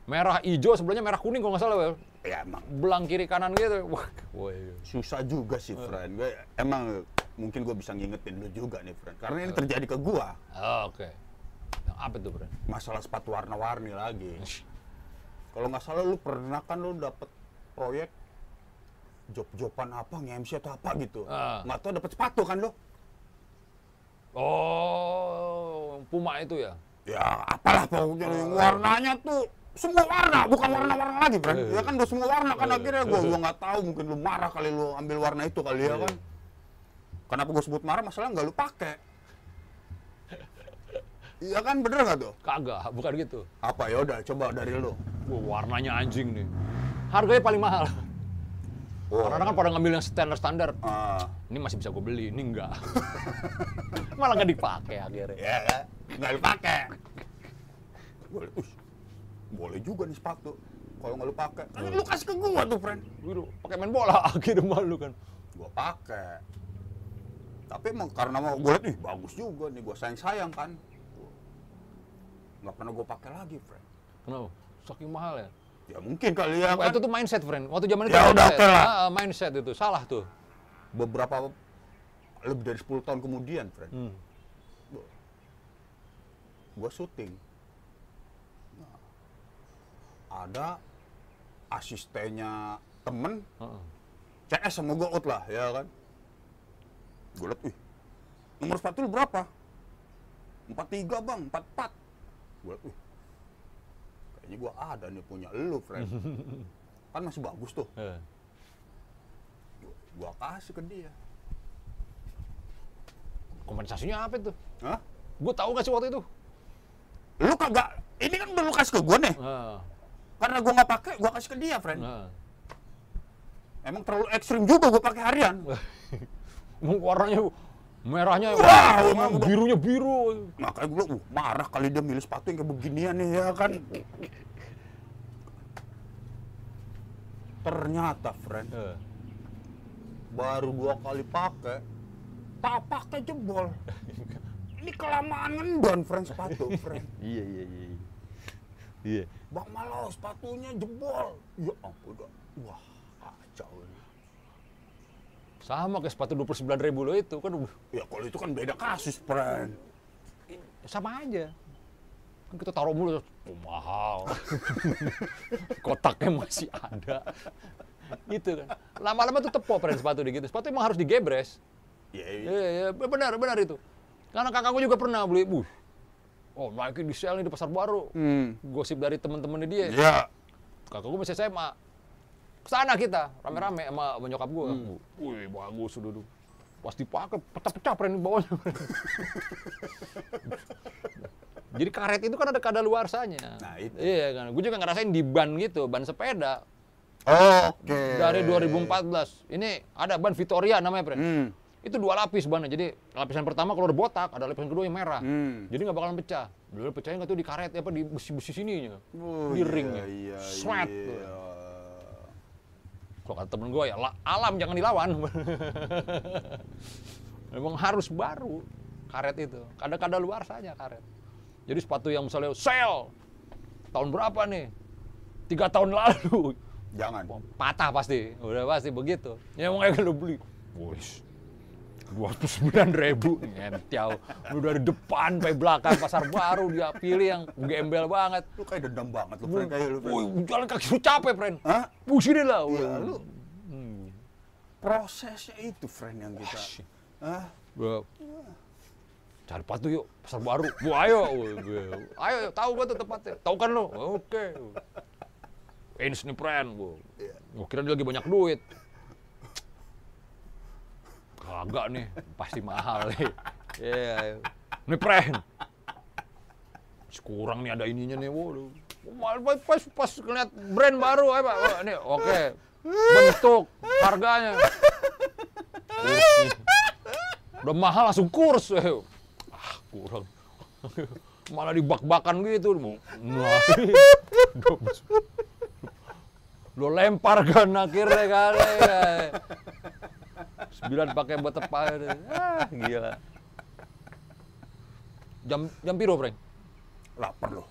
merah hijau sebelahnya merah kuning kalau nggak salah Wel. Ya emang. Belang kiri kanan gitu. Wah wah susah juga sih, friend. Gue emang mungkin gue bisa ngingetin lu juga nih, friend. Karena ini terjadi ke gua. Oh, oke. Yang apa tuh bro Masalah sepatu warna-warni lagi. Kalau nggak salah lu pernah kan lu dapet proyek job-joban apa, nge-MC atau apa gitu. Ah. Nggak tahu dapet sepatu kan lu? oh puma itu ya Ya apalah pokoknya yang warnanya tuh semua warna, bukan warna-warna lagi, friend. Ya kan udah semua warna kan akhirnya gua gua nggak tahu mungkin lu marah kali lu ambil warna itu kali ya kan. Kenapa gua sebut marah? Masalah nggak lu pakai. Iya kan bener nggak tuh? kagak bukan gitu Apa ya udah coba dari lu. Wah, warnanya anjing nih harganya paling mahal Oh. karena kan pada ngambil yang standar standar Ah, ini masih bisa gue beli ini enggak malah nggak dipakai akhirnya ya kan? Nggak lu pakai. Gue liat, "Ush, boleh juga nih sepatu. Kalau nggak lu pakai, kan lu kasih ke gua tuh, friend. Gitu, pakai main bola akhirnya malu kan. Gua pakai. Tapi emang karena mau gue liat, ih bagus juga nih, gua sayang-sayang kan. Nggak pernah gua pakai lagi, friend. Kenapa? Saking mahal ya. Ya mungkin kali ya kan. itu tuh mindset, friend. Waktu zaman itu Ya udah, mindset. lah. Ah, ah, mindset itu salah tuh. Beberapa lebih dari 10 tahun kemudian, friend. Hmm. Gua syuting. Nah, ada asistennya temen Heeh. CS sama gue out lah, ya kan. Gue liat, wih, nomor sepatu berapa? 43 bang, 44. Gue liat, wih, kayaknya gue ada nih punya lu, friend. kan masih bagus tuh. Eh. Gue kasih ke dia. Kompensasinya apa itu? Hah? Gue tahu gak sih waktu itu? Lu kagak, ini kan udah lu kasih ke gue nih. Nah, Karena gue nggak pakai, gue kasih ke dia, friend. nah. Emang terlalu ekstrim juga gue pakai harian. Emang warnanya merahnya wah, udah- birunya biru. Makanya gue uh, marah kali dia milih sepatu yang kayak beginian nih ya kan. Ternyata, friend, Eh. baru dua kali pakai, tak pakai jebol. Ini kelamaan ngendon, friend, sepatu, friend. Iya iya iya. Iya. Bang Malo, sepatunya jebol. Ya ampun, wah kacau. Sama kayak sepatu 29 ribu lo itu kan udah Ya kalau itu kan beda kasus, friend. sama aja. Kan kita taruh mulu, oh, mahal. Kotaknya masih ada. gitu kan. Lama-lama tuh tepo friend sepatu di gitu. Sepatu emang harus digebres. Ya, iya. Iya, iya, benar, benar itu. Karena kakakku juga pernah beli, buh. Oh, Nike di sale nih di pasar baru. Hmm. Gosip dari teman-temannya dia. Ya, Kakakku masih SMA. Ke sana kita, rame-rame sama sama nyokap gue. Wih, bagus udah tuh. Pas dipakai, pecah-pecah pren di bawahnya. Jadi karet itu kan ada kadaluarsanya. Nah, itu. Iya kan. Gue juga ngerasain di ban gitu, ban sepeda. oke. Dari 2014. Ini ada ban Victoria namanya, Pren. Hmm. Itu dua lapis bannya. Jadi lapisan pertama kalau botak, ada lapisan kedua yang merah. Hmm. Jadi nggak bakalan pecah. Dulu pecahnya nggak tuh di karet apa di besi-besi sininya. Oh, di iya, ringnya. Iya, Sweat. iya. Kalau kata temen gue ya, la- alam jangan dilawan. Memang harus baru karet itu. Kadang-kadang luar saja karet. Jadi sepatu yang misalnya sale tahun berapa nih? Tiga tahun lalu Jangan. patah pasti, udah pasti begitu. Ya mau kayak lu beli, wis dua puluh sembilan ribu, ngentiau. Lu dari depan sampai belakang pasar baru dia pilih yang gembel banget. Lu kayak dendam banget lu, friend. Kayak lu, friend. Wih, jalan kaki lu capek, friend. Hah? Pusing deh lah. Iya, udah. lu prosesnya itu, friend, yang kita. Hah? Bro. Cari sepatu yuk, pasar baru. Bu, ayo. Ayo, tahu gua tuh tempatnya. Tahu kan lo? Oke. Ins nih, friend. Bu. Gua kira dia lagi banyak duit. Kagak nih, pasti mahal nih. Iya. iya. Nih. Masih kurang nih ada ininya nih. Waduh. Pas, pas, pas ngeliat brand baru, ayo Pak. Ini oke. Bentuk, harganya. Kurs nih. Udah mahal langsung kurs. Eh. Ah, kurang. Malah dibak-bakan gitu. Nah, lo lempar kan akhirnya kan. ya. Sembilan pakai buat tepat. Ah, gila. Jam jam piro, Breng? Lapar lu.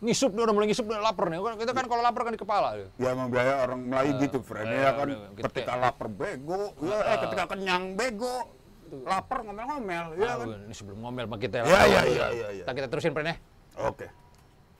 Ngisup nih, udah mulai ngisup nih, lapar nih. Kita kan kalau lapar kan di kepala. dia. Ya emang biaya orang Melayu gitu, friend. iya, ya kan, udah, kita- ketika lapar bego, ya eh ketika kenyang bego, lapar ngomel-ngomel, ya Ah, kan. ini sebelum ngomel sama kita. Ya, ya, ya, ya, ya. Kita, kita terusin, Pren ya. Oke.